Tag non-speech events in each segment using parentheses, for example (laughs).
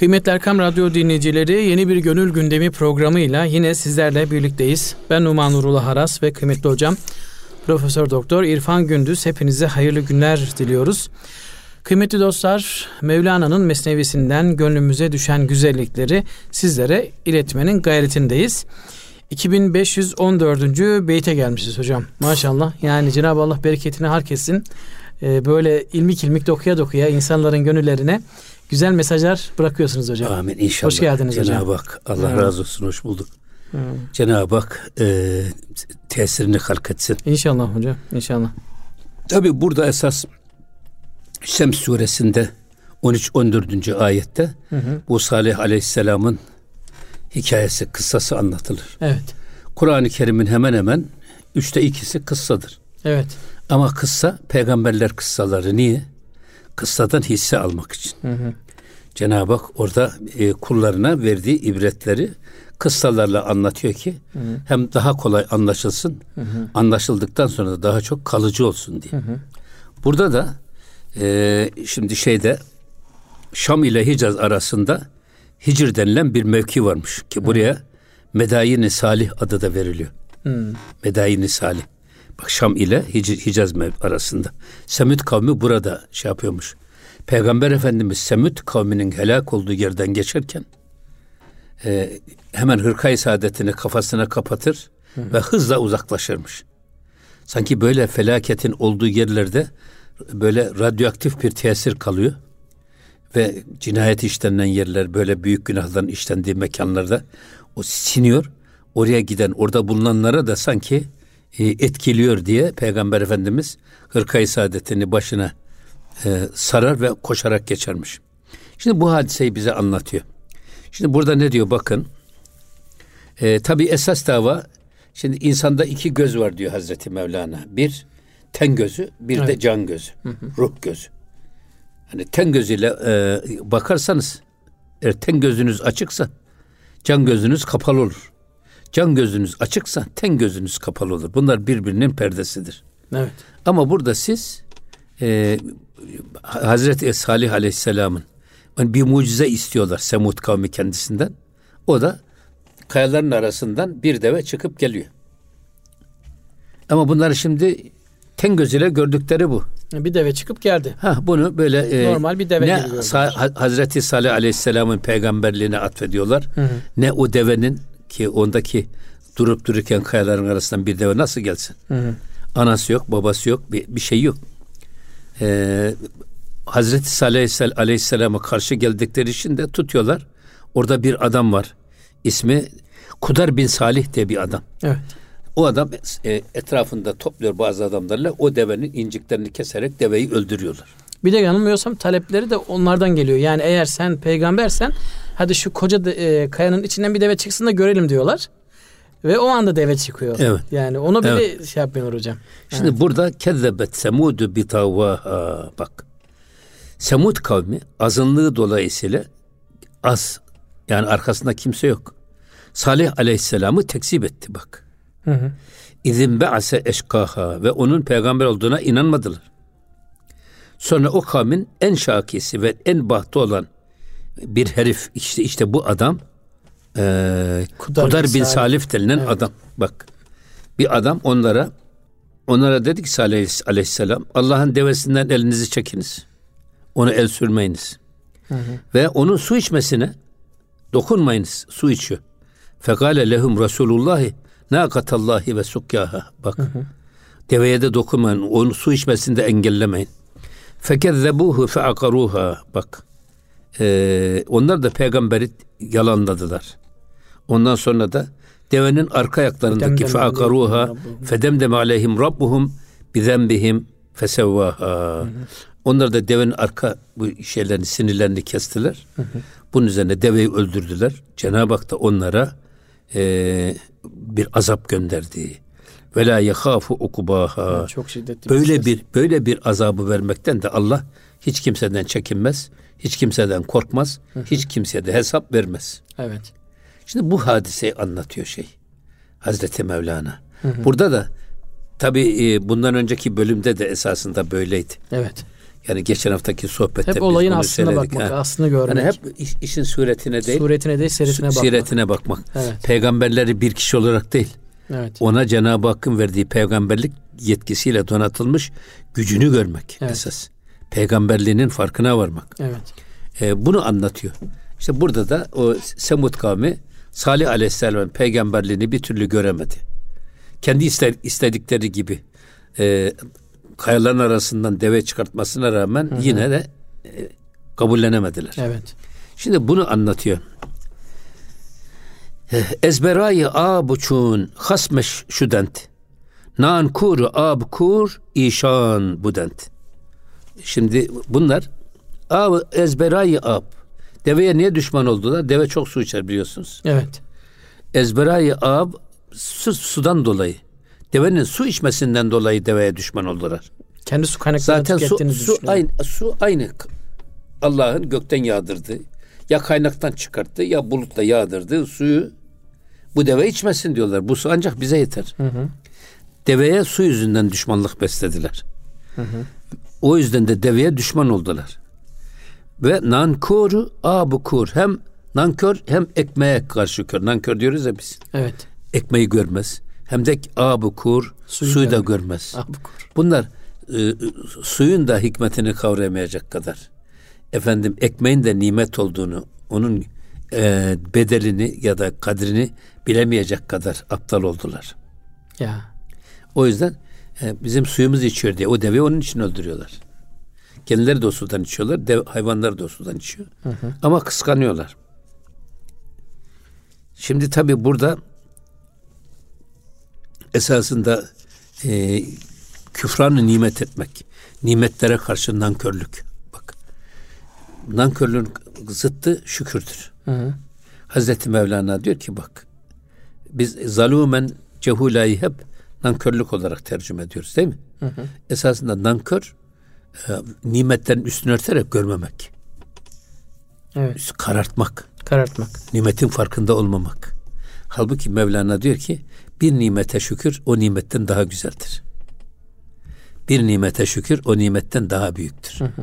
Kıymetli Erkam Radyo dinleyicileri yeni bir Gönül Gündemi programıyla yine sizlerle birlikteyiz. Ben Numan Nurullah Haras ve kıymetli hocam Profesör Doktor İrfan Gündüz hepinize hayırlı günler diliyoruz. Kıymetli dostlar, Mevlana'nın mesnevisinden gönlümüze düşen güzellikleri sizlere iletmenin gayretindeyiz. 2514. beyte gelmişiz hocam. Maşallah. Yani Cenab-ı Allah bereketini hark etsin. Ee, böyle ilmik ilmik dokuya dokuya insanların gönüllerine güzel mesajlar bırakıyorsunuz hocam. Amin inşallah. Hoş geldiniz Cenab-ı hocam. Hak Allah Evet. razı olsun hoş bulduk. Cenab-ı Hak e, tesirini halk etsin. İnşallah hocam. İnşallah. Tabi burada esas Şems suresinde 13-14. ayette bu Salih Aleyhisselam'ın hikayesi, kıssası anlatılır. Evet. Kur'an-ı Kerim'in hemen hemen üçte ikisi kıssadır. Evet. Ama kıssa peygamberler kıssaları niye? Kıssadan hisse almak için. Cenab-ı Hak orada e, kullarına verdiği ibretleri kıssalarla anlatıyor ki hem daha kolay anlaşılsın, anlaşıldıktan sonra da daha çok kalıcı olsun diye. Burada da e, şimdi şeyde Şam ile Hicaz arasında Hicr denilen bir mevki varmış ki buraya Medayin-i Salih adı da veriliyor. Medayin-i Salih. Bak Şam ile Hic- Hicaz mev- arasında. Semüt kavmi burada şey yapıyormuş. Peygamber Efendimiz Semüt kavminin helak olduğu yerden geçerken e, hemen hırkayı saadetini kafasına kapatır ve hızla uzaklaşırmış. Sanki böyle felaketin olduğu yerlerde böyle radyoaktif bir tesir kalıyor ve cinayet işlenen yerler böyle büyük günahların işlendiği mekanlarda o siniyor. Oraya giden orada bulunanlara da sanki etkiliyor diye Peygamber Efendimiz hırkayı saadetini başına e, sarar ve koşarak geçermiş. Şimdi bu hadiseyi bize anlatıyor. Şimdi burada ne diyor bakın. E, tabii esas dava şimdi insanda iki göz var diyor Hazreti Mevlana. Bir ten gözü, bir de Evet. can gözü, ruh gözü. Hani ten gözüyle e, bakarsanız eğer ten gözünüz açıksa can gözünüz kapalı olur. Can gözünüz açıksa ten gözünüz kapalı olur. Bunlar birbirinin perdesidir. Evet. Ama burada siz e, Hazreti Salih Aleyhisselam'ın hani bir mucize istiyorlar Semud kavmi kendisinden. O da kayaların arasından bir deve çıkıp geliyor. Ama bunlar şimdi ten gözüyle gördükleri bu. Bir deve çıkıp geldi. Ha bunu böyle e, Normal bir deve ne gibi. Sa- Ha- Hazreti Salih Aleyhisselam'ın peygamberliğine atfediyorlar. Ne o devenin ki ondaki durup dururken kayaların arasından bir deve nasıl gelsin? Anası yok, babası yok, bir, bir şey yok. Ee, Hazreti Salih Aleyhisselam'a karşı geldikleri için de tutuyorlar. Orada bir adam var. İsmi Kudar bin Salih diye bir adam. Evet. O adam e, etrafında topluyor bazı adamlarla o devenin inciklerini keserek deveyi öldürüyorlar. Bir de yanılmıyorsam talepleri de onlardan geliyor. Yani eğer sen peygambersen hadi şu koca de- e, kayanın içinden bir deve çıksın da görelim diyorlar. Ve o anda deve çıkıyor. Evet. Yani onu bile Evet. şey yapmıyorlar hocam. Şimdi burada kezzebet semudu bitavaha bak. Semud kavmi azınlığı dolayısıyla az yani arkasında kimse yok. Salih aleyhisselamı tekzip etti bak. Hı hı. İzin be'ase eşkaha ve onun peygamber olduğuna inanmadılar. Sonra o kavmin en şakisi ve en bahtı olan bir herif işte işte bu adam eee Kudar Kudar, bin Salih. Salif denilen adam. Bak bir adam onlara onlara dedi ki Salih aleyhisselam Allah'ın devesinden elinizi çekiniz. Onu el sürmeyiniz. Ve onun su içmesine dokunmayınız. Su içiyor. Fekale lehum Resulullahi nakatallahi ve sukyaha. Bak. Deveye de dokunmayın. Onu su içmesini de engellemeyin. Fekezzebuhu feakaruha. Bak. Ee, onlar da peygamberi yalanladılar. Ondan sonra da devenin arka ayaklarındaki feakaruha fedemdem aleyhim rabbuhum bizembihim fesevvaha. Onlar da devenin arka bu şeylerini sinirlerini kestiler. Bunun üzerine deveyi öldürdüler. Cenab-ı Hak da onlara e, bir azap gönderdi. Ve la yekhafu ukubaha. Çok şiddetli. Böyle bir böyle bir azabı vermekten de Allah hiç kimseden çekinmez, hiç kimseden korkmaz, hiç kimseye de hesap vermez. Evet. Şimdi bu hadiseyi anlatıyor şey. Hazreti Mevlana. Burada da tabi bundan önceki bölümde de esasında böyleydi. Evet. Yani geçen haftaki sohbette hep olayın aslına bakmak, ha. aslını görmek. Yani hep iş, işin suretine değil. Suretine değil, siretine bakmak. Siretine bakmak. Evet. Peygamberleri bir kişi olarak değil. Evet. Ona Cenab-ı Hakk'ın verdiği peygamberlik yetkisiyle donatılmış gücünü görmek evet. esas. Peygamberliğinin farkına varmak. Evet. Ee, bunu anlatıyor. İşte burada da o Semud kavmi Salih Aleyhisselam'ın peygamberliğini bir türlü göremedi. Kendi ister, istedikleri gibi e, kayaların arasından deve çıkartmasına rağmen hı hı. yine de e, kabullenemediler. Evet. Şimdi bunu anlatıyor. Ezberayı abuçun hasmeş şudent. Nan kur ab kur işan budent. Şimdi bunlar ab ezberayı ab. Deveye niye düşman oldular? Deve çok su içer biliyorsunuz. Evet. Ezberayı ab su, sudan dolayı. Devenin su içmesinden dolayı deveye düşman oldular. Kendi su kaynaklarını Zaten su, su aynı, su aynı Allah'ın gökten yağdırdı. Ya kaynaktan çıkarttı ya bulutla yağdırdı suyu. Bu deve içmesin diyorlar. Bu su ancak bize yeter. Hı hı. Deveye su yüzünden düşmanlık beslediler. Hı hı. O yüzden de deveye düşman oldular. Ve nankoru abukur hem nankör hem ekmeğe karşı kör. Nankör diyoruz ya biz. Evet. Ekmeği görmez. Hem de abukur suyu, suyu da görmez. Abukur. Bunlar e, suyun da hikmetini kavrayamayacak kadar. Efendim ekmeğin de nimet olduğunu, onun e, bedelini ya da kadrini bilemeyecek kadar aptal oldular. Ya. O yüzden e, bizim suyumuz içiyor diye o deveyi onun için öldürüyorlar. Kendileri de o sudan içiyorlar. Dev, hayvanlar da o sudan içiyor. Hı hı. Ama kıskanıyorlar. Şimdi tabi burada esasında e, küfranı nimet etmek. Nimetlere karşı nankörlük. Bak. Nankörlüğün zıttı şükürdür. Hı hı. Hazreti Mevlana diyor ki bak biz zalumen cehulayı hep nankörlük olarak tercüme ediyoruz değil mi? Hı hı. Esasında nankör e, nimetlerin üstünü örterek görmemek. Evet. Karartmak. Karartmak. Nimetin farkında olmamak. Halbuki Mevlana diyor ki bir nimete şükür o nimetten daha güzeldir. Bir nimete şükür o nimetten daha büyüktür. Hı hı.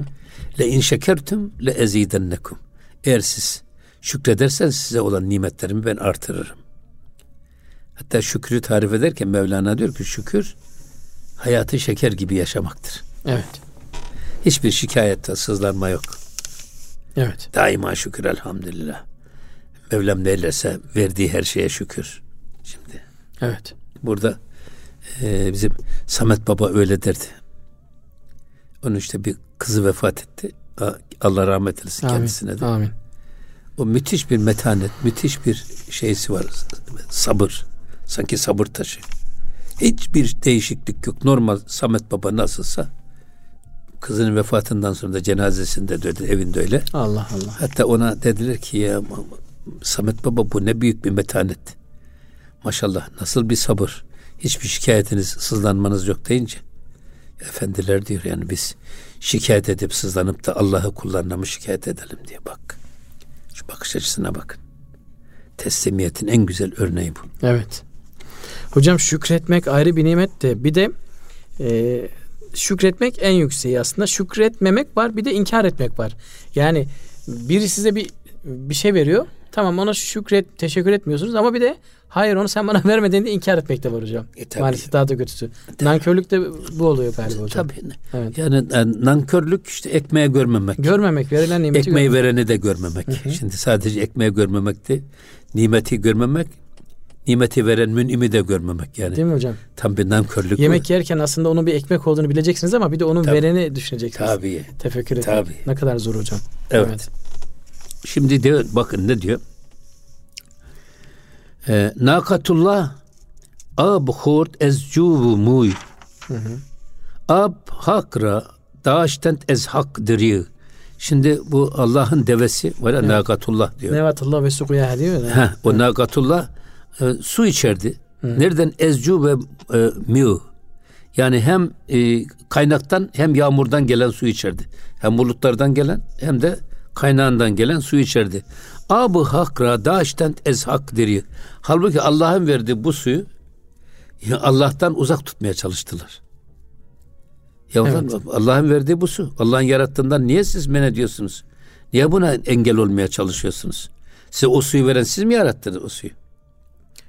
Le in şekertum le ezidennekum. Eğer siz şükrederseniz size olan nimetlerimi ben artırırım. Hatta şükrü tarif ederken Mevlana diyor ki şükür hayatı şeker gibi yaşamaktır. Evet. Hiçbir şikayette sızlanma yok. Evet. Daima şükür elhamdülillah. Mevlam ne eylerse verdiği her şeye şükür. Şimdi. Evet. Burada e, bizim Samet Baba öyle derdi. Onun işte bir kızı vefat etti. Allah rahmet eylesin Amin. kendisine de. Amin. O müthiş bir metanet, müthiş bir şeysi var. Sabır. Sanki sabır taşı. Hiçbir değişiklik yok. Normal Samet Baba nasılsa kızının vefatından sonra da cenazesinde de evinde öyle. Allah Allah. Hatta ona dediler ki ya Samet Baba bu ne büyük bir metanet. Maşallah nasıl bir sabır. Hiçbir şikayetiniz, sızlanmanız yok deyince. Efendiler diyor yani biz şikayet edip sızlanıp da Allah'ı kullarına mı şikayet edelim diye bak. Şu bakış açısına bakın. Teslimiyetin en güzel örneği bu. Evet. Hocam şükretmek ayrı bir nimet de bir de e, şükretmek en yükseği aslında. Şükretmemek var bir de inkar etmek var. Yani biri size bir bir şey veriyor. Tamam ona şükret, teşekkür etmiyorsunuz ama bir de hayır onu sen bana (laughs) vermediğinde inkar etmek de var hocam. E, tabii. Maalesef daha da kötüsü. Tabii. Nankörlük de bu oluyor galiba hocam. Tabii. Evet. Yani, yani nankörlük işte ekmeğe görmemek. Görmemek, verilen nimeti Ekmeği görmemek. vereni de görmemek. Hı hı. Şimdi sadece ekmeği görmemekti. Nimeti görmemek nimeti veren münimi de görmemek yani. Değil mi hocam? Tam bir nankörlük. Yemek bu. yerken aslında onun bir ekmek olduğunu bileceksiniz ama bir de onun Tabii. vereni düşüneceksiniz. Tabii. Tefekkür edin. Tabii. Ne kadar zor hocam. Evet. evet. Şimdi diyor bakın ne diyor? Ee, Nakatullah ab hurt ez cuvu muy. Ab hakra daştent ez hak diri. Şimdi bu Allah'ın devesi var ya evet. nakatullah diyor. Nakatullah ve sukuya diyor. Ha, o nakatullah e, su içerdi. Hı. Nereden? Ezcu ve e, miu. Yani hem e, kaynaktan hem yağmurdan gelen su içerdi. Hem bulutlardan gelen hem de kaynağından gelen su içerdi. Abu hakra daşten ez hak deri. Halbuki Allah'ın verdiği bu suyu Allah'tan uzak tutmaya çalıştılar. Ya evet. Allah'ın verdiği bu su. Allah'ın yarattığından niye siz men ediyorsunuz? Niye buna engel olmaya çalışıyorsunuz? Size o suyu veren siz mi yarattınız o suyu?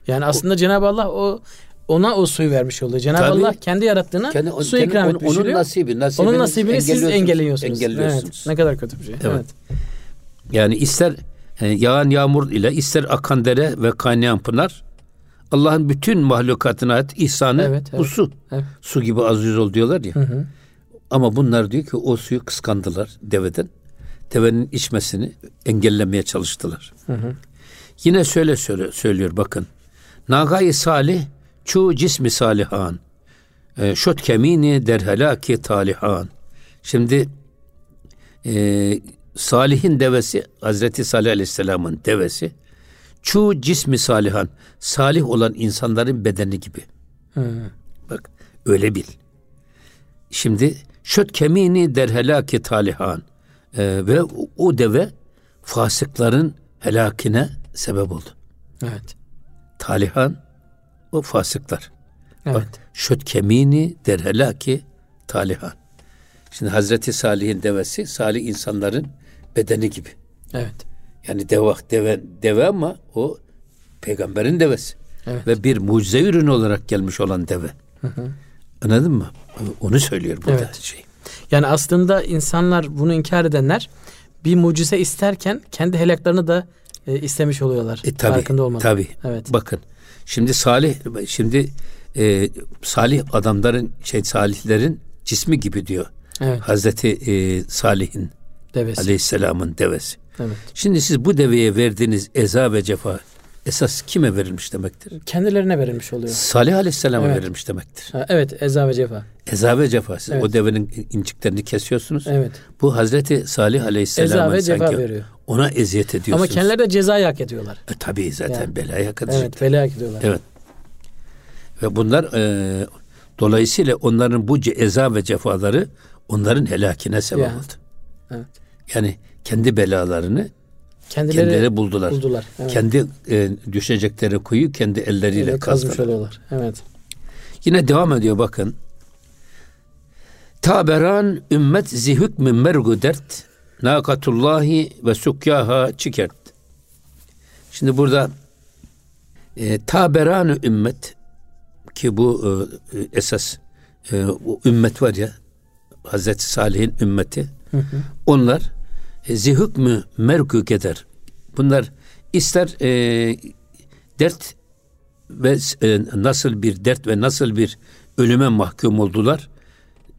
Yani aslında o, Cenab-ı Allah o ona o suyu vermiş oluyor. Cenab-ı Tabii, Allah kendi yarattığına kendi, su kendi, ikram etmiş Onun nasibi, nasibini onun nasibini siz engelliyorsunuz. engelliyorsunuz. Evet, ne kadar kötü bir şey. Evet. evet. Yani ister e, yağan yağmur ile ister akan dere ve kaynayan pınar Allah'ın bütün mahlukatına ait ihsanı evet, evet. bu su. Evet. Su gibi aziz ol diyorlar ya. Hı hı. Ama bunlar diyor ki o suyu kıskandılar deveden. Devenin içmesini engellemeye çalıştılar. Hı hı. Yine şöyle söyle, söylüyor bakın. Nagay salih çu cismi salihan. E, şot kemini derhelaki talihan. Şimdi e, Salih'in devesi Hazreti Salih Aleyhisselam'ın devesi Çu cismi salihan salih olan insanların bedeni gibi. Hmm. Bak öyle bil. Şimdi şöt kemini derhelaki talihan ee, ve o deve fasıkların helakine sebep oldu. Evet. Talihan o fasıklar. Evet. Bak şöt kemini derhelaki talihan. Şimdi Hazreti Salih'in devesi salih insanların bedeni gibi. Evet. Yani deve, deve, deve ama o peygamberin devesi. Evet. Ve bir mucize ürünü olarak gelmiş olan deve. Hı hı. Anladın mı? Onu söylüyor burada evet. şey. Yani aslında insanlar bunu inkar edenler bir mucize isterken kendi helaklarını da e, istemiş oluyorlar. E, tabii, farkında olmadan. Tabii. Evet. Bakın. Şimdi salih şimdi e, salih adamların şey salihlerin cismi gibi diyor. Evet. Hazreti e, Salih'in devesi. Aleyhisselam'ın devesi. Evet. Şimdi siz bu deveye verdiğiniz eza ve cefa esas kime verilmiş demektir? Kendilerine verilmiş oluyor. Salih Aleyhisselam'a evet. verilmiş demektir. Ha, evet, eza ve cefa. Eza ve cefa. Siz evet. o devenin inciklerini kesiyorsunuz. Evet. Bu Hazreti Salih Aleyhisselam'ın eza ve cefa veriyor. Ona eziyet ediyorsunuz. Ama kendileri de cezayı hak ediyorlar. E, tabii zaten yani. belayı hak edecekler. Evet, belayı hak ediyorlar. Evet. Ve bunlar e, dolayısıyla onların bu eza ve cefaları onların helakine sebep oldu. Evet. Yani kendi belalarını Kendileri, kendileri buldular. buldular evet. Kendi e, düşecekleri kuyu kendi elleriyle evet, kazmış oluyorlar. Evet. Yine devam ediyor bakın. Taberan ümmet zihük min mergu dert nakatullahi ve sukyaha çikert. Şimdi burada e, taberan ümmet ki bu e, esas e, o ümmet var ya Hazreti Salih'in ümmeti hı hı. onlar e, zihük mü merkü keder. Bunlar ister e, dert ve e, nasıl bir dert ve nasıl bir ölüme mahkum oldular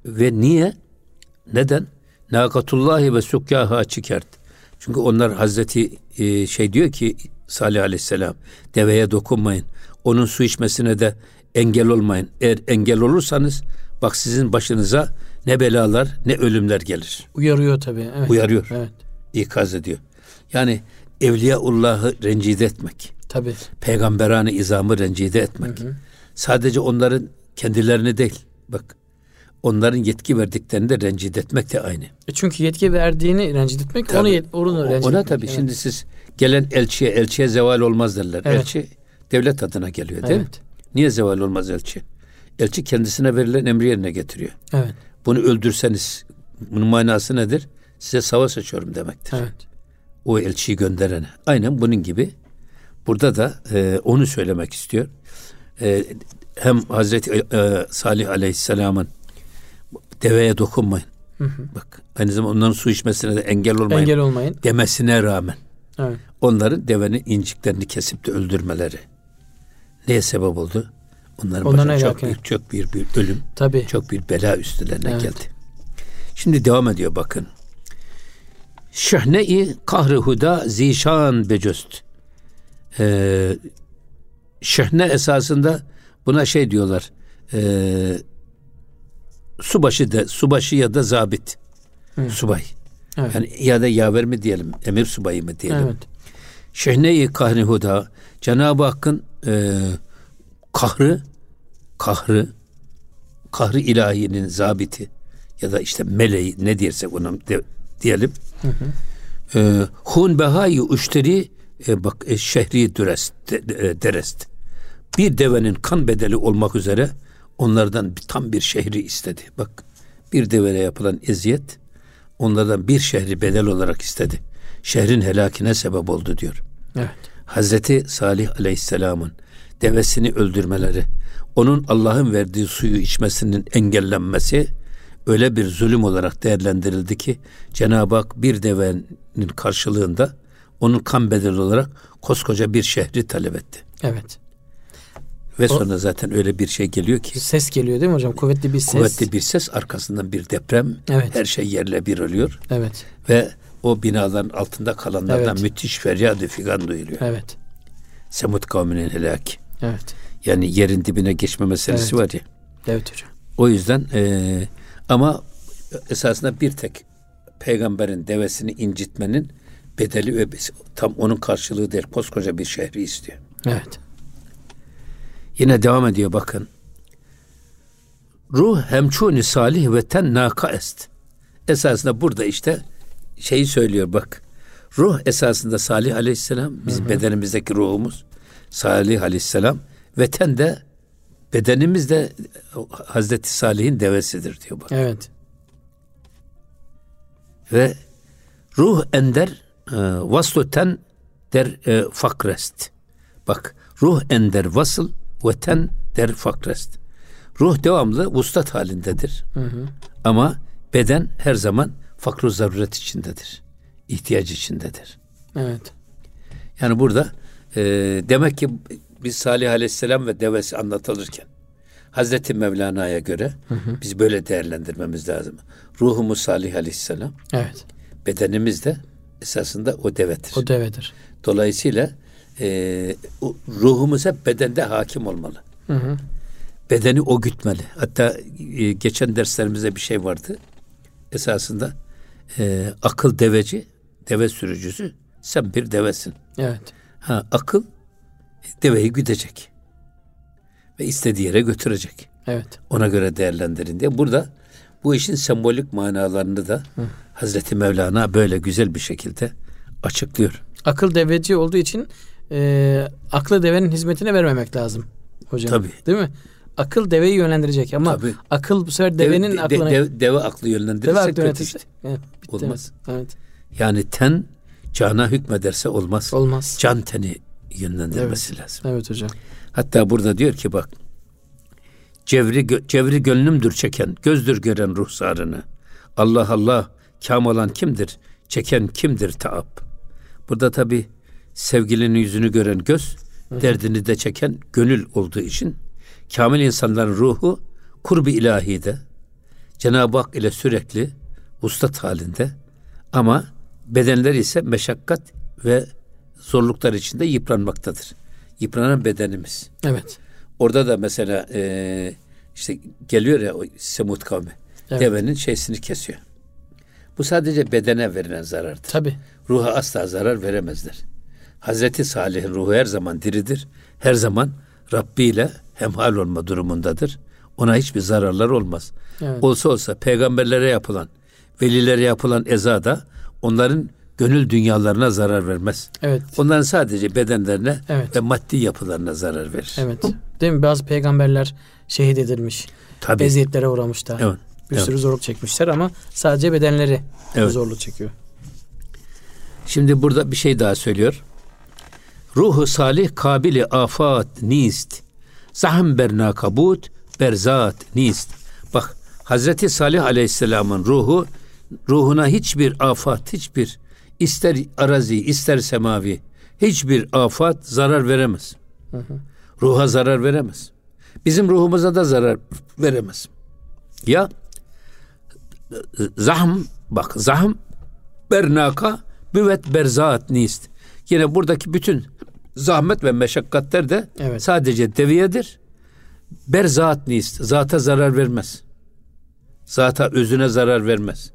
ve niye? Neden? Nakatullahi ve sukyaha çikert. Çünkü onlar Hazreti e, şey diyor ki Salih Aleyhisselam deveye dokunmayın. Onun su içmesine de engel olmayın. Eğer engel olursanız bak sizin başınıza ne belalar ne ölümler gelir. Uyarıyor tabii. Evet. Uyarıyor. Evet. İkaz ediyor. Yani Evliyaullah'ı rencide etmek. Tabii. Peygamberane izamı rencide etmek. Hı hı. Sadece onların kendilerini değil. Bak onların yetki verdiklerini de rencide etmek de aynı. E çünkü yetki verdiğini rencide etmek tabii. onu, onu rencide Ona tabii evet. şimdi siz gelen elçiye elçiye zeval olmaz derler. Evet. Elçi devlet adına geliyor değil evet. mi? Niye zeval olmaz elçi? Elçi kendisine verilen emri yerine getiriyor. Evet. Bunu öldürseniz bunun manası nedir? Size savaş açıyorum demektir. Evet. O elçiyi gönderene. Aynen bunun gibi. Burada da e, onu söylemek istiyor. E, hem Hazreti e, Salih Aleyhisselam'ın deveye dokunmayın. Hı hı. Bak aynı zamanda onların su içmesine de engel olmayın. Engel olmayın. Demesine rağmen. Evet. Onların devenin inciklerini kesip de öldürmeleri neye sebep oldu? Onların Ondan başına çok büyük, çok bir, bir ölüm, Tabii. çok bir bela üstlerine evet. geldi. Şimdi devam ediyor bakın. Şehne-i kahrı huda zişan becöst. Ee, şehne esasında buna şey diyorlar. E, subaşı da subaşı ya da zabit. Hı. Subay. Evet. Yani ya da yaver mi diyelim, emir subayı mı diyelim. Evet. Şehne-i kahri huda Cenab-ı Hakk'ın e, kahrı kahrı kahrı ilahinin zabiti ya da işte meleği ne dersek ona de, diyelim. Hı hı. E, hun behayı uşteri e, bak e, şehri dürest de, e, derest. Bir devenin kan bedeli olmak üzere onlardan tam bir şehri istedi. Bak bir devere yapılan eziyet onlardan bir şehri bedel olarak istedi. Şehrin helakine sebep oldu diyor. Evet. Hazreti Salih Aleyhisselam'ın devesini öldürmeleri, onun Allah'ın verdiği suyu içmesinin engellenmesi öyle bir zulüm olarak değerlendirildi ki Cenab-ı Hak bir devenin karşılığında onun kan bedeli olarak koskoca bir şehri talep etti. Evet. Ve sonra zaten öyle bir şey geliyor ki Ses geliyor değil mi hocam? Kuvvetli bir ses. kuvvetli bir ses arkasından bir deprem Evet. her şey yerle bir oluyor Evet. ve o binaların altında kalanlardan Evet. müthiş feryadı figan duyuluyor. Evet. Semut kavminin helaki. Evet. Yani yerin dibine geçme meselesi Evet. var ya. Evet hocam. O yüzden eee, ama esasında bir tek peygamberin devesini incitmenin bedeli ve tam onun karşılığı değil. Koskoca bir şehri istiyor. Evet. Yine devam ediyor bakın. Ruh hemçuni salih ve ten naka est. Esasında burada işte şeyi söylüyor bak. Ruh esasında Salih Aleyhisselam bizim bedenimizdeki ruhumuz Salih Aleyhisselam ve ten de bedenimiz de Hazreti Salih'in devesidir diyor bak. Evet. Ve ruh ender e, vaslu ten der e, fakrest. Bak ruh ender vasıl ve ten der fakrest. Ruh devamlı vuslat halindedir. Ama beden her zaman fakru zaruret içindedir. İhtiyaç içindedir. Evet. Yani burada e, demek ki biz Salih Aleyhisselam ve devesi anlatılırken Hazreti Mevlana'ya göre biz böyle değerlendirmemiz lazım. Ruhumuz Salih Aleyhisselam, Evet. bedenimiz de esasında o devedir. O devedir. Dolayısıyla e, ruhumuz hep bedende hakim olmalı. Hı hı. Bedeni o gütmeli. Hatta e, geçen derslerimizde bir şey vardı. Esasında e, akıl deveci, deve sürücüsü, sen bir devesin. Evet. Ha, akıl deveyi güdecek. Ve istediği yere götürecek. Evet. Ona göre değerlendirin diye. Burada bu işin sembolik manalarını da Hazreti Mevlana böyle güzel bir şekilde açıklıyor. Akıl deveci olduğu için e, aklı devenin hizmetine vermemek lazım hocam. Tabii. Değil mi? Akıl deveyi yönlendirecek ama Tabii. akıl bu sefer devenin Deve- de- aklına deve, deve aklı deve yönlendirirse aklı kötü işte. evet. Olmaz. Evet. Yani ten cana hükmederse olmaz. Olmaz. Can teni yönlendirmesi lazım. Evet hocam. Hatta burada diyor ki bak cevri, gö- cevri gönlümdür çeken gözdür gören ruhsarını. Allah Allah kam olan kimdir? Çeken kimdir taap? Burada tabi sevgilinin yüzünü gören göz derdini de çeken gönül olduğu için kamil insanların ruhu kurbi ilahide Cenab-ı Hak ile sürekli ustat halinde ama bedenler ise meşakkat ve zorluklar içinde yıpranmaktadır. Yıpranan bedenimiz. Evet. Orada da mesela e, işte geliyor ya o Semut kavmi. Evet. Devenin şeysini kesiyor. Bu sadece bedene verilen zarardır. Tabi. Ruha asla zarar veremezler. Hazreti Salih'in ruhu her zaman diridir. Her zaman Rabbi ile hemhal olma durumundadır. Ona hiçbir zararlar olmaz. Evet. Olsa olsa peygamberlere yapılan, velilere yapılan eza da onların gönül dünyalarına zarar vermez. Evet. Onların sadece bedenlerine Evet. ve maddi yapılarına zarar verir. Evet. Değil mi? Bazı peygamberler şehit edilmiş. Tabii. Eziyetlere uğramışlar. Evet. Bir evet. sürü zorluk çekmişler ama sadece bedenleri Evet. zorluk çekiyor. Şimdi burada bir şey daha söylüyor. Ruhu salih kabili afat nist. Zahm berna kabut berzat nist. Bak Hazreti Salih Aleyhisselam'ın ruhu ruhuna hiçbir afat, hiçbir ister arazi, ister semavi hiçbir afat zarar veremez. Ruha zarar veremez. Bizim ruhumuza da zarar veremez. Ya zahm bak zahm bernaka büvet berzat nist. Yine buradaki bütün zahmet ve meşakkatler de Evet. sadece deviyedir. Berzat nist. Zata zarar vermez. Zata özüne zarar vermez.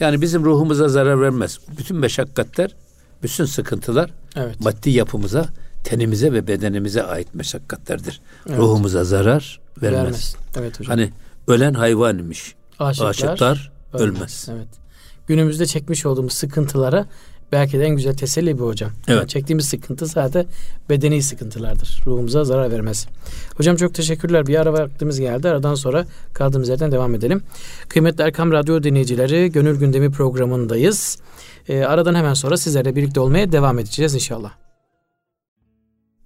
Yani bizim ruhumuza zarar vermez. Bütün meşakkatler, bütün sıkıntılar Evet. maddi yapımıza, tenimize ve bedenimize ait meşakkatlerdir. Ruhumuza zarar vermez. Evet hocam. Hani ölen hayvan imiş. Aşıklar, Aşıklar ölmez. Evet. Günümüzde çekmiş olduğumuz sıkıntılara belki de en güzel teselli bu hocam. Evet. Yani çektiğimiz sıkıntı zaten bedeni sıkıntılardır. Ruhumuza zarar vermez. Hocam çok teşekkürler. Bir ara vaktimiz geldi. Aradan sonra kaldığımız yerden devam edelim. Kıymetli Erkam Radyo dinleyicileri Gönül Gündemi programındayız. E, aradan hemen sonra sizlerle birlikte olmaya devam edeceğiz inşallah.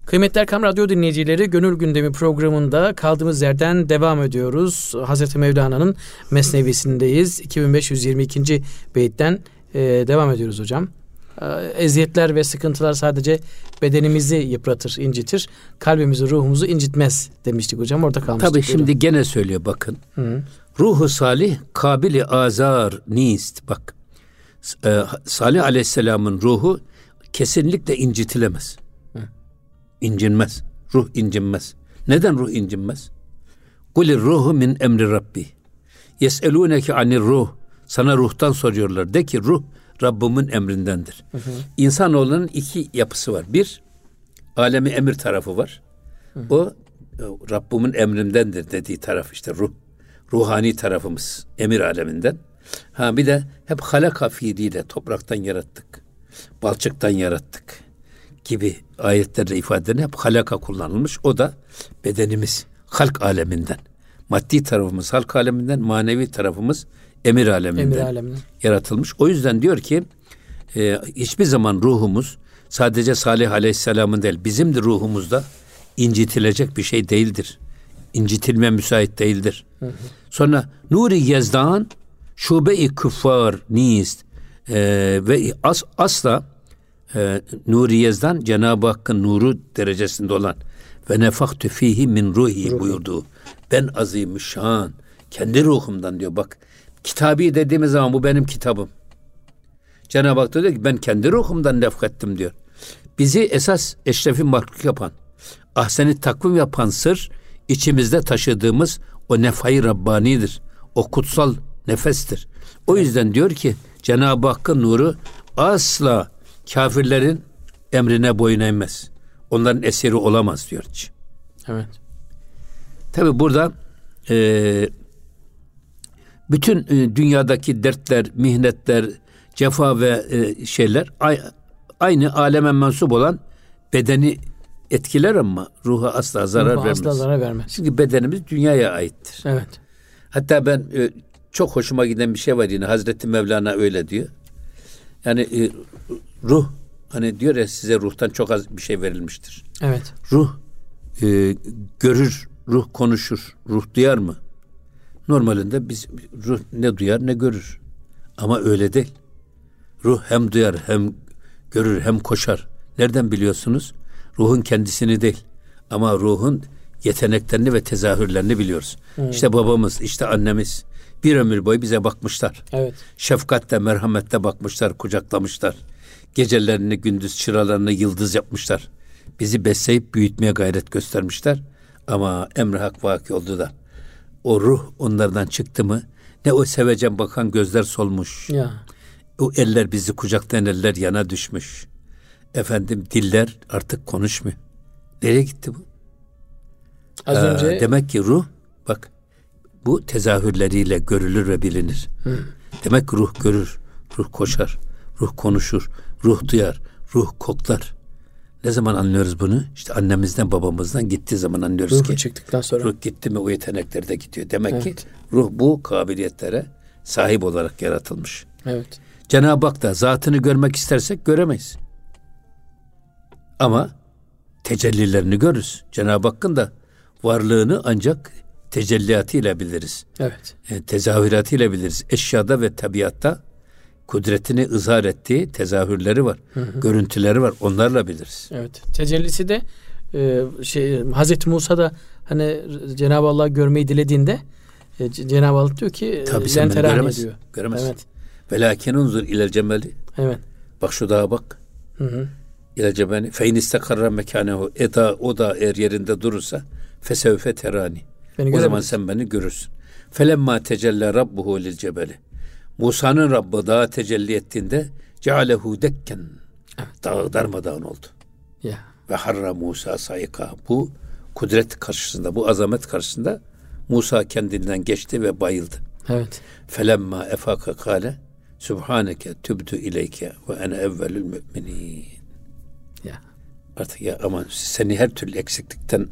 Kıymetli Erkam Radyo dinleyicileri Gönül Gündemi programında kaldığımız yerden devam ediyoruz. Hazreti Mevlana'nın Mesnevisindeyiz. 2522. beyitten e, devam ediyoruz hocam. E, eziyetler ve sıkıntılar sadece bedenimizi yıpratır, incitir. Kalbimizi, ruhumuzu incitmez demiştik hocam. Orada kalmıştık. Tabii şimdi gene söylüyor bakın. Hı. Ruhu salih kabili azar nist. Bak e, Salih Aleyhisselam'ın ruhu kesinlikle incitilemez. İncinmez. Ruh incinmez. Neden ruh incinmez? Kulir ruhu min emri Rabbi. Yeselûneke anir ruh. Sana ruhtan soruyorlar. De ki ruh Rabbimin emrindendir. Hı hı. İnsanoğlunun iki yapısı var. Bir, alemi emir tarafı var. Hı hı. O Rabbimin emrindendir dediği taraf işte ruh. Ruhani tarafımız emir aleminden. Ha bir de hep halaka fiiliyle topraktan yarattık. Balçıktan yarattık gibi ayetlerde ifadelerin hep halaka kullanılmış. O da bedenimiz halk aleminden. Maddi tarafımız halk aleminden, manevi tarafımız emir aleminden, emir aleminden. yaratılmış. O yüzden diyor ki e, hiçbir zaman ruhumuz sadece Salih Aleyhisselam'ın değil bizim de ruhumuzda incitilecek bir şey değildir. İncitilme müsait değildir. Hı hı. Sonra Nuri Yezdan şube-i küffar nist e, ve as, asla e, Nuri Yezdan Cenab-ı Hakk'ın nuru derecesinde olan ve nefahtü fihi min ruhi Ruh. buyurduğu. Ben azimüşşan kendi ruhumdan diyor bak. Kitabi dediğimiz zaman bu benim kitabım. Cenab-ı Hak diyor ki ben kendi ruhumdan nefkettim diyor. Bizi esas eşrefi mahluk yapan, ahseni takvim yapan sır içimizde taşıdığımız o nefayı Rabbani'dir. O kutsal nefestir. O yüzden diyor ki Cenab-ı Hakk'ın nuru asla kafirlerin emrine boyun eğmez. Onların eseri olamaz diyor. Evet. Tabi burada e, bütün e, dünyadaki dertler, mihnetler, cefa ve e, şeyler aynı aleme mensup olan bedeni etkiler ama ruha asla zarar ruha vermez. Asla zarar vermez. Çünkü bedenimiz dünyaya aittir. Evet. Hatta ben e, çok hoşuma giden bir şey var yine Hazreti Mevlana öyle diyor. Yani e, ruh hani diyor ya size ruhtan çok az bir şey verilmiştir. Evet. Ruh e, görür, ruh konuşur, ruh duyar mı? Normalinde biz ruh ne duyar ne görür. Ama öyle değil. Ruh hem duyar hem görür hem koşar. Nereden biliyorsunuz? Ruhun kendisini değil. Ama ruhun yeteneklerini ve tezahürlerini biliyoruz. Hmm. İşte babamız, işte annemiz bir ömür boyu bize bakmışlar. Evet. Şefkatle, merhametle bakmışlar, kucaklamışlar. Gecelerini, gündüz çıralarını yıldız yapmışlar. Bizi besleyip büyütmeye gayret göstermişler. Ama emri hak vaki oldu da o ruh onlardan çıktı mı ne o sevecen bakan gözler solmuş. Ya. O eller bizi kucaktan eller yana düşmüş. Efendim diller artık konuşmuyor. Nereye gitti bu? Az ee, önce demek ki ruh bak bu tezahürleriyle görülür ve bilinir. Hı. Demek ruh görür, ruh koşar, ruh konuşur, ruh duyar, ruh koklar. Ne zaman anlıyoruz bunu? İşte annemizden babamızdan gittiği zaman anlıyoruz Ruhu ki. çıktıktan sonra. Ruh gitti mi o yetenekler de gidiyor. Demek evet. ki ruh bu kabiliyetlere sahip olarak yaratılmış. Evet. Cenab-ı Hak da zatını görmek istersek göremeyiz. Ama tecellilerini görürüz. Cenab-ı Hakk'ın da varlığını ancak tecelliyatıyla biliriz. Evet. E, tezahüratıyla biliriz. Eşyada ve tabiatta kudretini ızhar ettiği tezahürleri var. Hı hı. Görüntüleri var. Onlarla biliriz. Evet. Tecellisi de e, şey Hazreti Musa da hani Cenab-ı Allah görmeyi dilediğinde e, Cenab-ı Allah diyor ki Tabii sen beni göremez. diyor. Göremez. Evet. Velakin unzur ile cemeli. Evet. Bak şu dağa bak. Hı hı. İle cemeli. Fe in istakarra mekanehu. Eda o da eğer yerinde durursa fesevfe terani. Beni o zaman sen beni görürsün. Felemma tecella rabbuhu lil cebeli. Musa'nın Rabbı dağa tecelli ettiğinde cealehu dekken. Evet. Dağı darmadağın oldu. Ya. Ve harra Musa sayıka. Bu kudret karşısında, bu azamet karşısında Musa kendinden geçti ve bayıldı. Evet. Felemma efaka kale Subhaneke tübdü ileyke ve ene evvelül müminin. Ya. Artık ya aman seni her türlü eksiklikten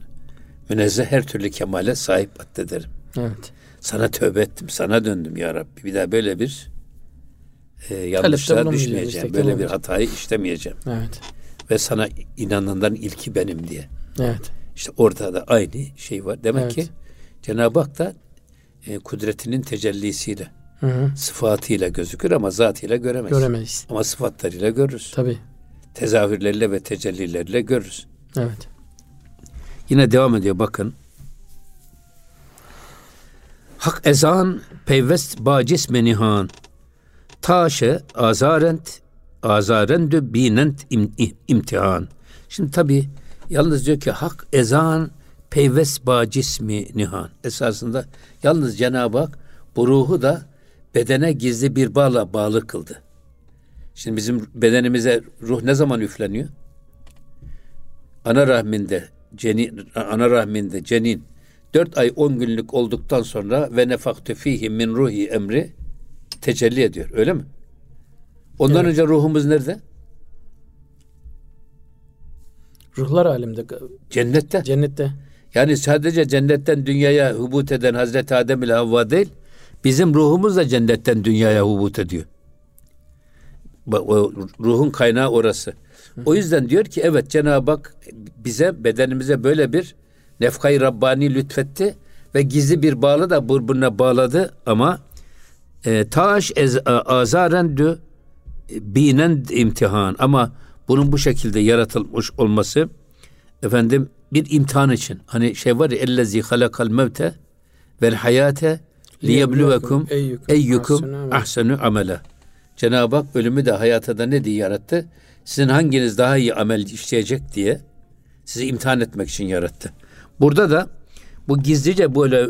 münezzeh her türlü kemale sahip addederim. Evet. Sana tövbe ettim, sana döndüm ya Rabbi. Bir daha böyle bir e, bulunmayacağım, düşmeyeceğim. Böyle bir hatayı işlemeyeceğim. Evet. Ve sana inananların ilki benim diye. Evet. İşte orada da aynı şey var. Demek Evet. ki Cenab-ı Hak da e, kudretinin tecellisiyle, Hı hı. sıfatıyla gözükür ama zatıyla göremez. Göremeyiz. Ama sıfatlarıyla görürüz. Tabii. Tezahürleriyle ve tecellileriyle görürüz. Evet. Yine devam ediyor bakın. Hak ezan peyvest bacis menihan. Taşe azarent azarendü binent im, im- imtihan. Şimdi tabi yalnız diyor ki hak ezan peyvest bacis mi nihan. Esasında yalnız Cenab-ı Hak bu ruhu da bedene gizli bir bağla bağlı kıldı. Şimdi bizim bedenimize ruh ne zaman üfleniyor? ana rahminde cenin ana rahminde cenin 4 ay 10 günlük olduktan sonra ve nefaktü fihi min ruhi emri tecelli ediyor. Öyle mi? Ondan Evet. önce ruhumuz nerede? Ruhlar alemde, Cennette. cennette. Yani sadece cennetten dünyaya hubut eden Hazreti Adem ile Havva değil, bizim ruhumuz da cennetten dünyaya hubut ediyor. O ruhun kaynağı orası. O yüzden diyor ki evet Cenab-ı Hak bize bedenimize böyle bir nefkayı Rabbani lütfetti ve gizli bir bağlı da birbirine bağladı ama e, taş ez, a- azaren dü binen imtihan ama bunun bu şekilde yaratılmış olması efendim bir imtihan için. Hani şey var ya ellezî halakal mevte vel hayate liyebluvekum Eyyukum ahsenu amela. Cenab-ı Hak ölümü de hayata da ne diye yarattı? Sizin hanginiz daha iyi amel işleyecek diye sizi imtihan etmek için yarattı. Burada da bu gizlice böyle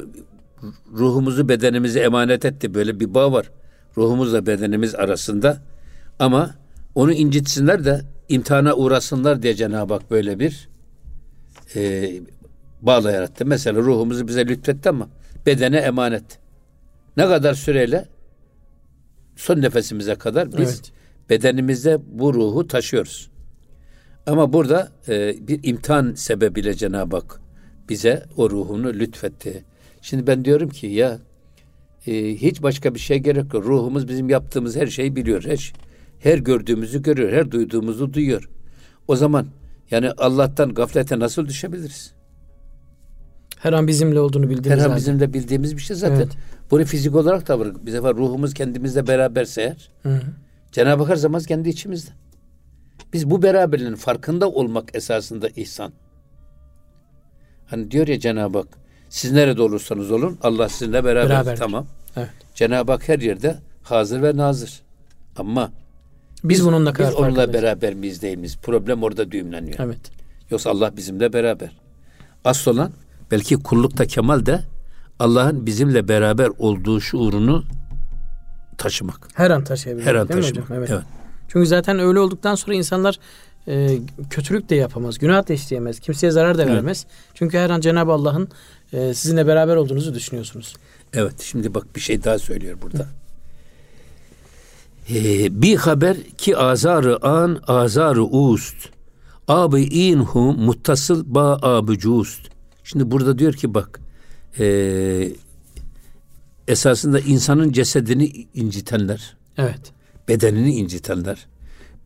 ruhumuzu bedenimize emanet etti. Böyle bir bağ var. Ruhumuzla bedenimiz arasında. Ama onu incitsinler de imtihana uğrasınlar diye Cenab-ı Hak böyle bir e, bağla yarattı. Mesela ruhumuzu bize lütfetti ama bedene emanet. Ne kadar süreyle? Son nefesimize kadar biz Evet. bedenimizde bu ruhu taşıyoruz. Ama burada e, bir imtihan sebebiyle Cenab-ı Hak bize o ruhunu lütfetti. Şimdi ben diyorum ki ya e, hiç başka bir şey gerek yok. Ruhumuz bizim yaptığımız her şeyi biliyor. Her, her gördüğümüzü görüyor. Her duyduğumuzu duyuyor. O zaman yani Allah'tan gaflete nasıl düşebiliriz? Her an bizimle olduğunu bildiğimiz Her an halde. bizim de bildiğimiz bir şey zaten. Evet. Bunu fizik olarak da var. Bir sefer ruhumuz kendimizle beraberse eğer Hı hı. Cenab-ı Hak her zaman kendi içimizde. Biz bu beraberliğin farkında olmak esasında ihsan. Hani diyor ya Cenab-ı Hak siz nerede olursanız olun Allah sizinle beraber. Beraberdir. Tamam. Evet. Cenab-ı Hak her yerde hazır ve nazır. Ama Biz, bunun ne kadar biz onunla beraber miyiz değil miyiz? Problem orada düğümleniyor. Evet. Yoksa Allah bizimle beraber. Asıl olan belki kullukta kemal de Allah'ın bizimle beraber olduğu şuurunu taşımak. Her an taşıyabilir. Her an taşımak. Evet. evet. Çünkü zaten öyle olduktan sonra insanlar e, kötülük de yapamaz, günah da işleyemez, kimseye zarar da Evet. vermez. Çünkü her an Cenab-ı Allah'ın e, sizinle beraber olduğunuzu düşünüyorsunuz. Evet şimdi bak bir şey daha söylüyor burada. Ee, bir haber ki azarı an azarı ust. Abi inhu muttasıl ba abı cust. Şimdi burada diyor ki bak ee, esasında insanın cesedini incitenler, Evet. bedenini incitenler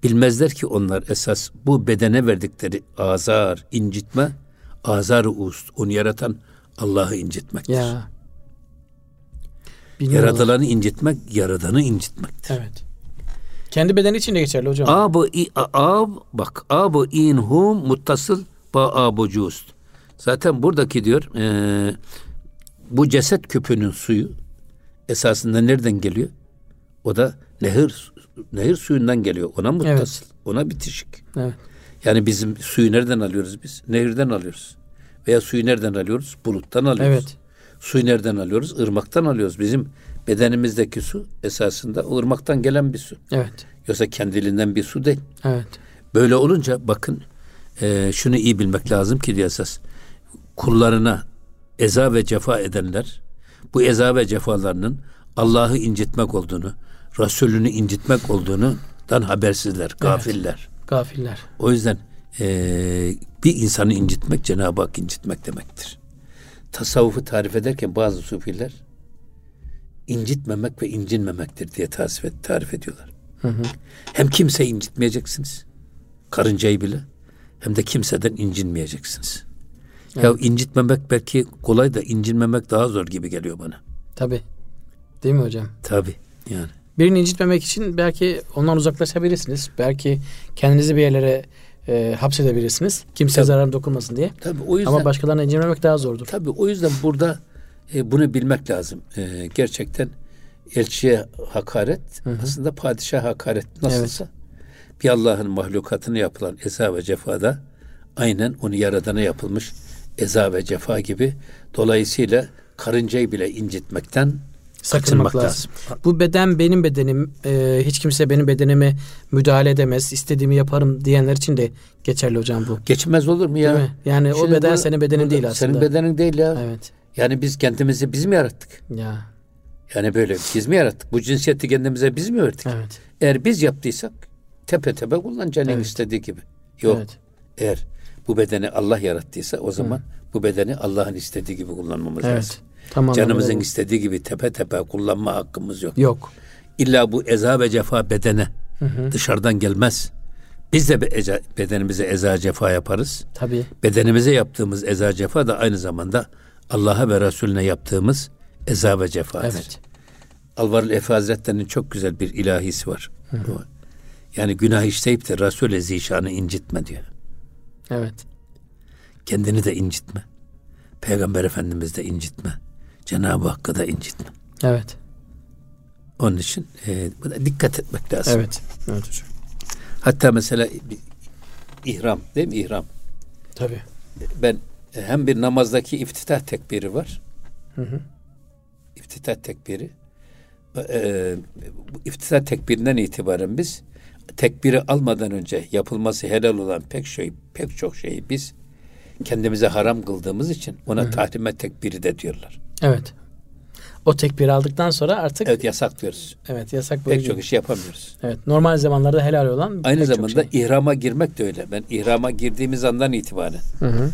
bilmezler ki onlar esas bu bedene verdikleri azar, incitme, azar ust. Onu yaratan Allah'ı incitmektir. Ya. Bilmiyorum. Yaratılanı incitmek, yaradanı incitmektir. Evet. Kendi bedeni için de geçerli hocam. Abu i ab bak abu inhum muttasıl ba abu cust. Zaten buradaki diyor e, bu ceset küpünün suyu esasında nereden geliyor? O da nehir nehir suyundan geliyor. Ona muttasıl. Ona bitişik. Evet. Yani bizim suyu nereden alıyoruz biz? Nehirden alıyoruz. Veya suyu nereden alıyoruz? Buluttan alıyoruz. Evet. Suyu nereden alıyoruz? Irmaktan alıyoruz. Bizim bedenimizdeki su esasında o ırmaktan gelen bir su. Evet. Yoksa kendiliğinden bir su değil. Evet. Böyle olunca bakın e, şunu iyi bilmek lazım ki diye esas kullarına eza ve cefa edenler bu eza ve cefalarının Allah'ı incitmek olduğunu, Resulünü incitmek olduğundan habersizler, gafiller. Evet, gafiller. O yüzden e, bir insanı incitmek Cenab-ı Hak incitmek demektir. Tasavvufu tarif ederken bazı sufiler incitmemek ve incinmemektir diye tarif, et, tarif ediyorlar. Hı hı. Hem kimseyi incitmeyeceksiniz. Karıncayı bile. Hem de kimseden incinmeyeceksiniz. Evet. Ya incitmemek belki kolay da incinmemek daha zor gibi geliyor bana. Tabi. Değil mi hocam? Tabi. Yani. Birini incitmemek için belki ondan uzaklaşabilirsiniz. Belki kendinizi bir yerlere e, hapsedebilirsiniz. Kimseye zarar dokunmasın diye. Tabii o yüzden. Ama başkalarına incitmemek daha zordur. Tabii o yüzden burada e, bunu bilmek lazım. E, gerçekten elçiye hakaret hı hı. aslında padişah hakaret nasılsa evet. bir Allah'ın mahlukatını yapılan eza ve cefada aynen onu yaradana yapılmış eza ve cefa gibi dolayısıyla karıncayı bile incitmekten sakınmak lazım. Bu beden benim bedenim. E, hiç kimse benim bedenime müdahale edemez. İstediğimi yaparım diyenler için de geçerli hocam bu. Geçmez olur mu ya? Değil mi? Yani Şimdi o beden bu, senin bedenin değil aslında. Senin bedenin değil ya. Evet. Yani biz kendimizi biz mi yarattık? Ya. Yani böyle biz mi yarattık? Bu cinsiyeti kendimize biz mi öğrettik? Evet. Eğer biz yaptıysak tepe tepe kullan canın evet. istediği gibi. Yok. Evet. Eğer bu bedeni Allah yarattıysa o zaman Hı. bu bedeni Allah'ın istediği gibi kullanmamız evet. lazım. Tamam, Canımızın evet. istediği gibi tepe tepe kullanma hakkımız yok. Yok. İlla bu eza ve cefa bedene hı hı. dışarıdan gelmez. Biz de eza, bedenimize eza cefa yaparız. Tabii. Bedenimize yaptığımız eza cefa da aynı zamanda Allah'a ve Resulüne yaptığımız eza ve cefadır. Evet. Alvarıl Efe Hazretleri'nin çok güzel bir ilahisi var. Hı hı. Yani günah işleyip de Resul-i Zişan'ı incitme diyor. Evet. Kendini de incitme. Peygamber Efendimiz de incitme. Cenab-ı Hakk'ı da incitme. Evet. Onun için e, buna dikkat etmek lazım. Evet. Evet hocam. Hatta mesela ihram değil mi ihram? Tabii. Ben hem bir namazdaki iftitah tekbiri var. Hı hı. İftitah tekbiri. Ee, iftitah tekbirinden itibaren biz tekbiri almadan önce yapılması helal olan pek şey pek çok şeyi biz kendimize haram kıldığımız için ona Hı-hı. tahrime tekbiri de diyorlar. Evet. O tekbiri aldıktan sonra artık Evet yasaklıyoruz. Evet yasak Pek çok işi yapamıyoruz. Evet. Normal zamanlarda helal olan Aynı zamanda şey. ihrama girmek de öyle. Ben ihrama girdiğimiz andan itibaren hı hı.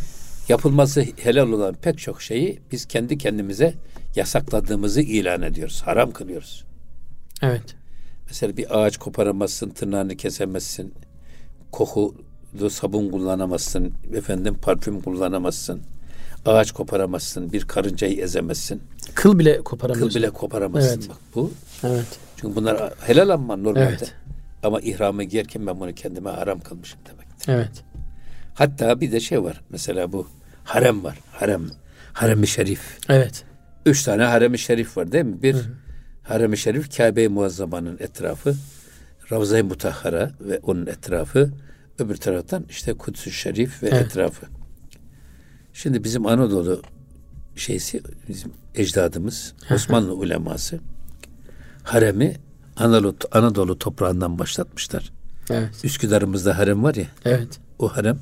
yapılması helal olan pek çok şeyi biz kendi kendimize yasakladığımızı ilan ediyoruz. Haram kılıyoruz. Evet. Mesela bir ağaç koparamazsın, tırnağını kesemezsin. Kokulu sabun kullanamazsın, efendim parfüm kullanamazsın. Ağaç koparamazsın, bir karıncayı ezemezsin. Kıl bile koparamazsın. Kıl bile koparamazsın. Evet. Bak bu. Evet. Çünkü bunlar helal ama normalde. Evet. Ama ihramı giyerken ben bunu kendime haram kılmışım demektir. Evet. Hatta bir de şey var. Mesela bu harem var. Harem. Harem-i şerif. Evet. Üç tane harem-i şerif var değil mi? Bir harem-i şerif Kabe-i Muazzama'nın etrafı. Ravza-i Mutahhara ve onun etrafı. Öbür taraftan işte Kuds-ü Şerif ve evet. etrafı. Şimdi bizim Anadolu şeysi bizim ecdadımız Osmanlı uleması haremi Anadolu, Anadolu toprağından başlatmışlar. Evet. Üsküdar'ımızda harem var ya. Evet. O harem.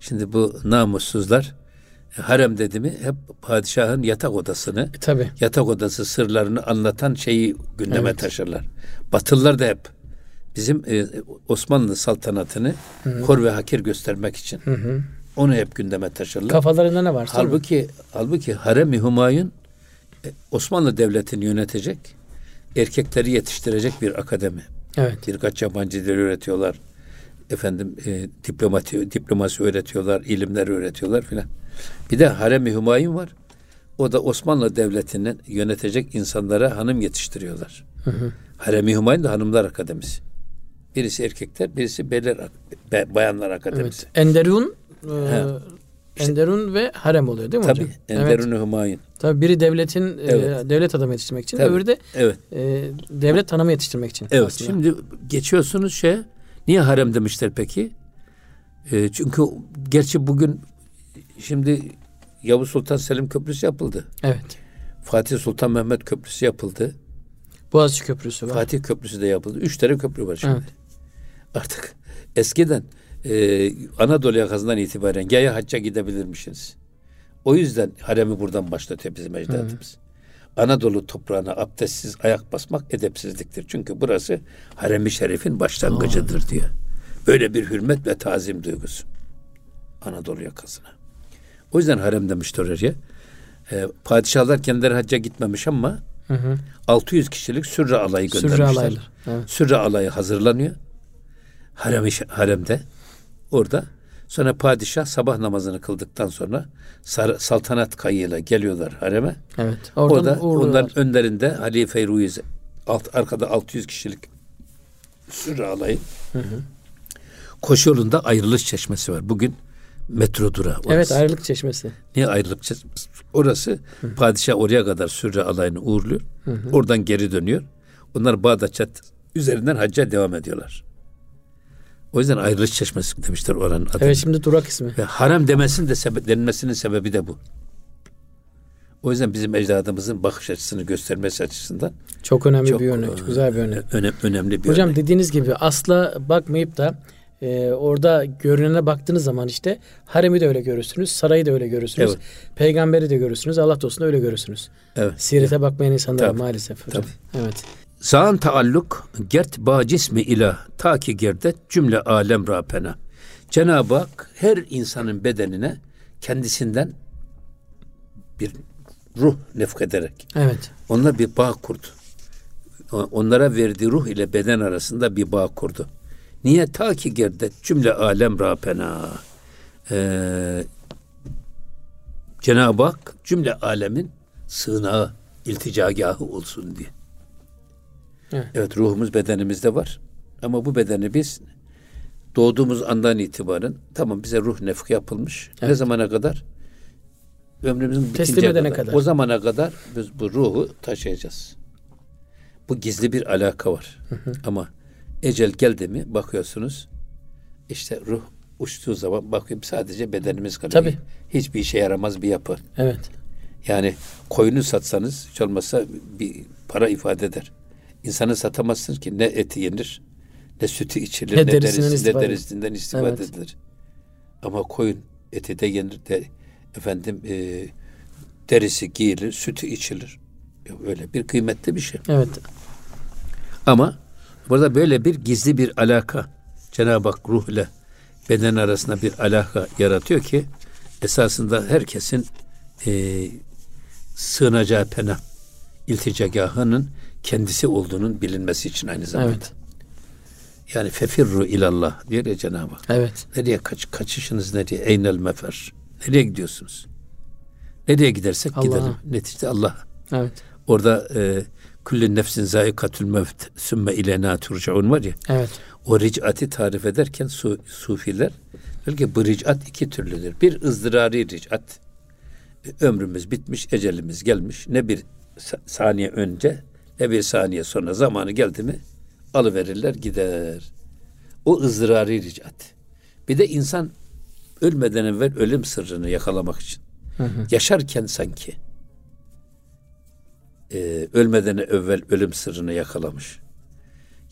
Şimdi bu namussuzlar e, harem dedi mi hep padişahın yatak odasını, e, tabii. yatak odası sırlarını anlatan şeyi gündeme evet. taşırlar. Batılılar da hep bizim e, Osmanlı saltanatını Hı-hı. kor ve hakir göstermek için. Hı-hı. Onu hep gündeme taşırlar. Kafalarında ne var? Halbuki halbuki Harem-i Humayun e, Osmanlı Devleti'ni yönetecek, erkekleri yetiştirecek bir akademi. Evet. Birkaç yabancı dil öğretiyorlar. Efendim e, diplomati, diplomasi öğretiyorlar, ilimler öğretiyorlar filan. Bir de Harem-i Humayun var. O da Osmanlı Devleti'nin yönetecek insanlara hanım yetiştiriyorlar. Hı hı. Harem-i Humayun da Hanımlar Akademisi. Birisi erkekler, birisi beyler, bayanlar akademisi. Evet. Enderun e, Enderun ve harem oluyor değil mi tabii, hocam? Tabii. Enderun evet. Humayun. Tabii biri devletin e, evet. e, devlet adamı yetiştirmek için, tabii. öbürü de evet. e, devlet tanımı yetiştirmek için. Evet. Aslında. Şimdi geçiyorsunuz şey. Niye harem demişler peki? E, çünkü gerçi bugün şimdi Yavuz Sultan Selim Köprüsü yapıldı. Evet. Fatih Sultan Mehmet Köprüsü yapıldı. Boğaziçi Köprüsü var. Fatih Köprüsü de yapıldı. Üç tane köprü var şimdi. Evet. Artık eskiden e, Anadolu yakasından itibaren yaya hacca gidebilirmişsiniz. O yüzden haremi buradan başlatıyor bizim ecdadımız. Anadolu toprağına abdestsiz ayak basmak edepsizliktir. Çünkü burası harem-i şerifin başlangıcıdır diyor. Böyle bir hürmet ve tazim duygusu. Anadolu yakasına. O yüzden harem demiştir oraya. E, padişahlar kendileri hacca gitmemiş ama hı hı. 600 kişilik sürre alayı göndermişler. Sürre. Evet. Sürre alayı hazırlanıyor. Harem haremde orada Sonra padişah sabah namazını kıldıktan sonra saltanat kayığıyla geliyorlar hareme. Evet. Orada onların önlerinde Halife Ruiz alt, arkada 600 kişilik sürü alayı. Hı hı. Koşu yolunda ayrılış çeşmesi var. Bugün metro durağı. Orası. Evet ayrılık çeşmesi. Niye ayrılık çeşmesi? Orası hı. padişah oraya kadar sürü alayını uğurluyor. Hı hı. Oradan geri dönüyor. Onlar Bağdat Çat üzerinden hacca devam ediyorlar. O yüzden ayrılış çeşmesi demişler oranın adı. Evet şimdi durak ismi. Ve harem demesinin de sebe- denilmesinin sebebi de bu. O yüzden bizim ecdadımızın bakış açısını göstermesi açısından çok önemli çok, bir örnek, çok güzel bir örnek. Önem, önemli bir Hocam örnek. dediğiniz gibi asla bakmayıp da e, orada görünene baktığınız zaman işte haremi de öyle görürsünüz, sarayı da öyle görürsünüz, evet. peygamberi de görürsünüz, Allah dostunu öyle görürsünüz. Evet. Sirete evet. bakmayan insanlar maalesef hocam. Tabii. Evet. Zan taalluk gert ba cismi ilah ta ki gerdet cümle alem rapena. Cenab-ı Hak her insanın bedenine kendisinden bir ruh nefkederek. Evet. Onunla bir bağ kurdu. Onlara verdiği ruh ile beden arasında bir bağ kurdu. Niye? Ta ki gerdet cümle alem rapena. Ee, Cenab-ı Hak cümle alemin sığınağı, ilticagahı olsun diye. Evet. evet ruhumuz bedenimizde var. Ama bu bedeni biz doğduğumuz andan itibaren tamam bize ruh nefki yapılmış. Evet. Ne zamana kadar? Ömrümüzün edene kadar. kadar. O zamana kadar biz bu ruhu taşıyacağız. Bu gizli bir alaka var. Hı hı. Ama ecel geldi mi bakıyorsunuz işte ruh uçtuğu zaman bakayım sadece bedenimiz kalıyor. Tabii. Hiçbir işe yaramaz bir yapı. Evet. Yani koyunu satsanız hiç olmazsa bir para ifade eder. İnsanı satamazsın ki ne eti yenir, ne sütü içilir, ne, ne derisi, ne derisinden istifade evet. edilir. Ama koyun eti de yenir de efendim e, derisi giyilir, sütü içilir. Öyle bir kıymetli bir şey. Evet. Ama burada böyle bir gizli bir alaka Cenab-ı Hak ruh ile beden arasında bir alaka yaratıyor ki esasında herkesin e, sığınacağı pena ilticagahının kendisi olduğunun bilinmesi için aynı zamanda. Evet. Yani fefirru ilallah diyor ya Cenab-ı Hak. Evet. Nereye kaç, kaçışınız nereye? Eynel mefer. Nereye gidiyorsunuz? Nereye gidersek Allah. gidelim. Neticede Allah. Evet. Orada e, kulli nefsin zayikatül mevt sümme ilena turcaun var ya. Evet. O ricati tarif ederken su, sufiler diyor ki bu ricat iki türlüdür. Bir ızdırari ricat. E, ömrümüz bitmiş, ecelimiz gelmiş. Ne bir saniye önce ne bir saniye sonra zamanı geldi mi alıverirler gider. O ızdırari ricat. Bir de insan ölmeden evvel ölüm sırrını yakalamak için. Hı hı. Yaşarken sanki e, ölmeden evvel ölüm sırrını yakalamış.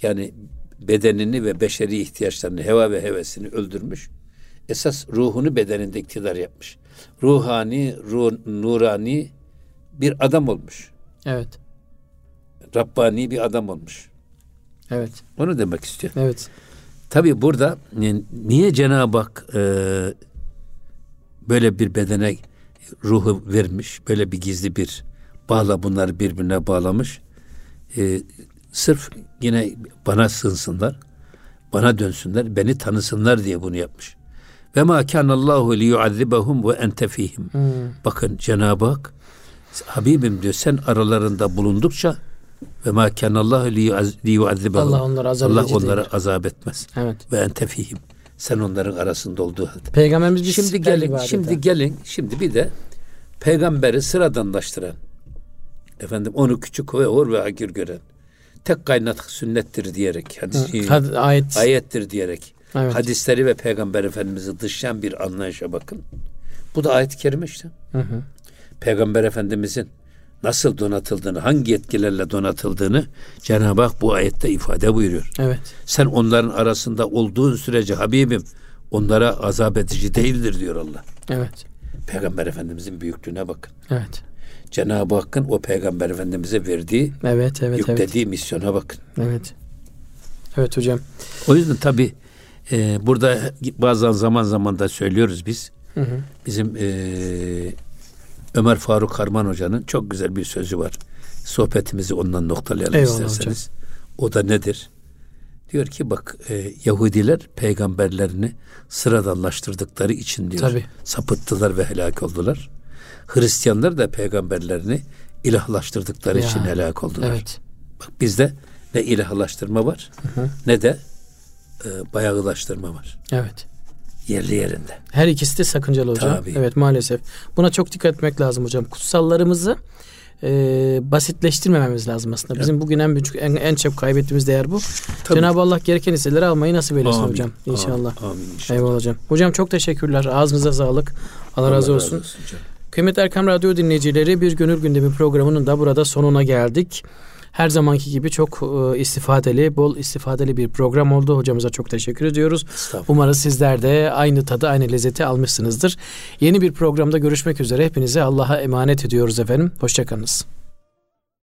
Yani bedenini ve beşeri ihtiyaçlarını, heva ve hevesini öldürmüş. Esas ruhunu bedeninde iktidar yapmış. Ruhani, ruh, nurani bir adam olmuş. Evet. Rabbani bir adam olmuş. Evet. Onu demek istiyor. Evet. Tabi burada niye Cenab-ı Hak e, böyle bir bedene ruhu vermiş, böyle bir gizli bir bağla bunları birbirine bağlamış. E, sırf yine bana sığınsınlar, bana dönsünler, beni tanısınlar diye bunu yapmış. Ve ma kanallahu li yuazibahum ve ente fihim. Hmm. Bakın Cenab-ı Hak Habibim diyor sen aralarında bulundukça ve ma kanallahu li yuazibahum. Allah onları azap Allah onları azap etmez. Evet. Ve ente fihim. Sen onların arasında olduğu halde. Peygamberimiz bir şimdi gelin, şimdi gelin, şimdi bir de peygamberi sıradanlaştıran, efendim onu küçük ve hor ve hakir gören, tek kaynak sünnettir diyerek, hadis, Had, ayet. ayettir diyerek, evet. hadisleri ve peygamber efendimizi dışlayan bir anlayışa bakın. Bu da ayet-i kerime işte. Hı hı. Peygamber efendimizin nasıl donatıldığını, hangi yetkilerle donatıldığını Cenab-ı Hak bu ayette ifade buyuruyor. Evet. Sen onların arasında olduğun sürece Habibim onlara azap edici değildir diyor Allah. Evet. Peygamber Efendimizin büyüklüğüne bakın. Evet. Cenab-ı Hakk'ın o peygamber efendimize verdiği, Evet, evet, yüklediği misyona bakın. evet. Evet hocam. O yüzden tabi e, burada bazen zaman zaman da söylüyoruz biz. Hı hı. Bizim e, Ömer Faruk Harman Hoca'nın çok güzel bir sözü var. Sohbetimizi ondan noktalayalım Eyvallah isterseniz. O da nedir? Diyor ki bak e, Yahudiler peygamberlerini sıradanlaştırdıkları için diyor Tabii. sapıttılar ve helak oldular. Hristiyanlar da peygamberlerini ilahlaştırdıkları Ya, için helak oldular. Evet. Bak bizde ne ilahlaştırma var hı. ne de e, bayağılaştırma var. Evet. Yerli yerinde. Her ikisi de sakıncalı hocam. Tabii. Evet maalesef. Buna çok dikkat etmek lazım hocam. Kutsallarımızı e, basitleştirmememiz lazım aslında. Bizim bugün en büyük en, en çok kaybettiğimiz değer bu. Tabii. Cenab-ı Allah gereken hisseleri almayı nasip eylesin Amin. hocam. İnşallah. Amin, amin inşallah. Eyvallah hocam. Hocam çok teşekkürler. Ağzınıza sağlık. Allah, razı olsun. canım. Kıymetli Erkam Radyo dinleyicileri bir gönül gündemi programının da burada sonuna geldik. Her zamanki gibi çok e, istifadeli, bol istifadeli bir program oldu. Hocamıza çok teşekkür ediyoruz. Umarız sizler de aynı tadı, aynı lezzeti almışsınızdır. Yeni bir programda görüşmek üzere. Hepinize Allah'a emanet ediyoruz efendim. Hoşçakalınız.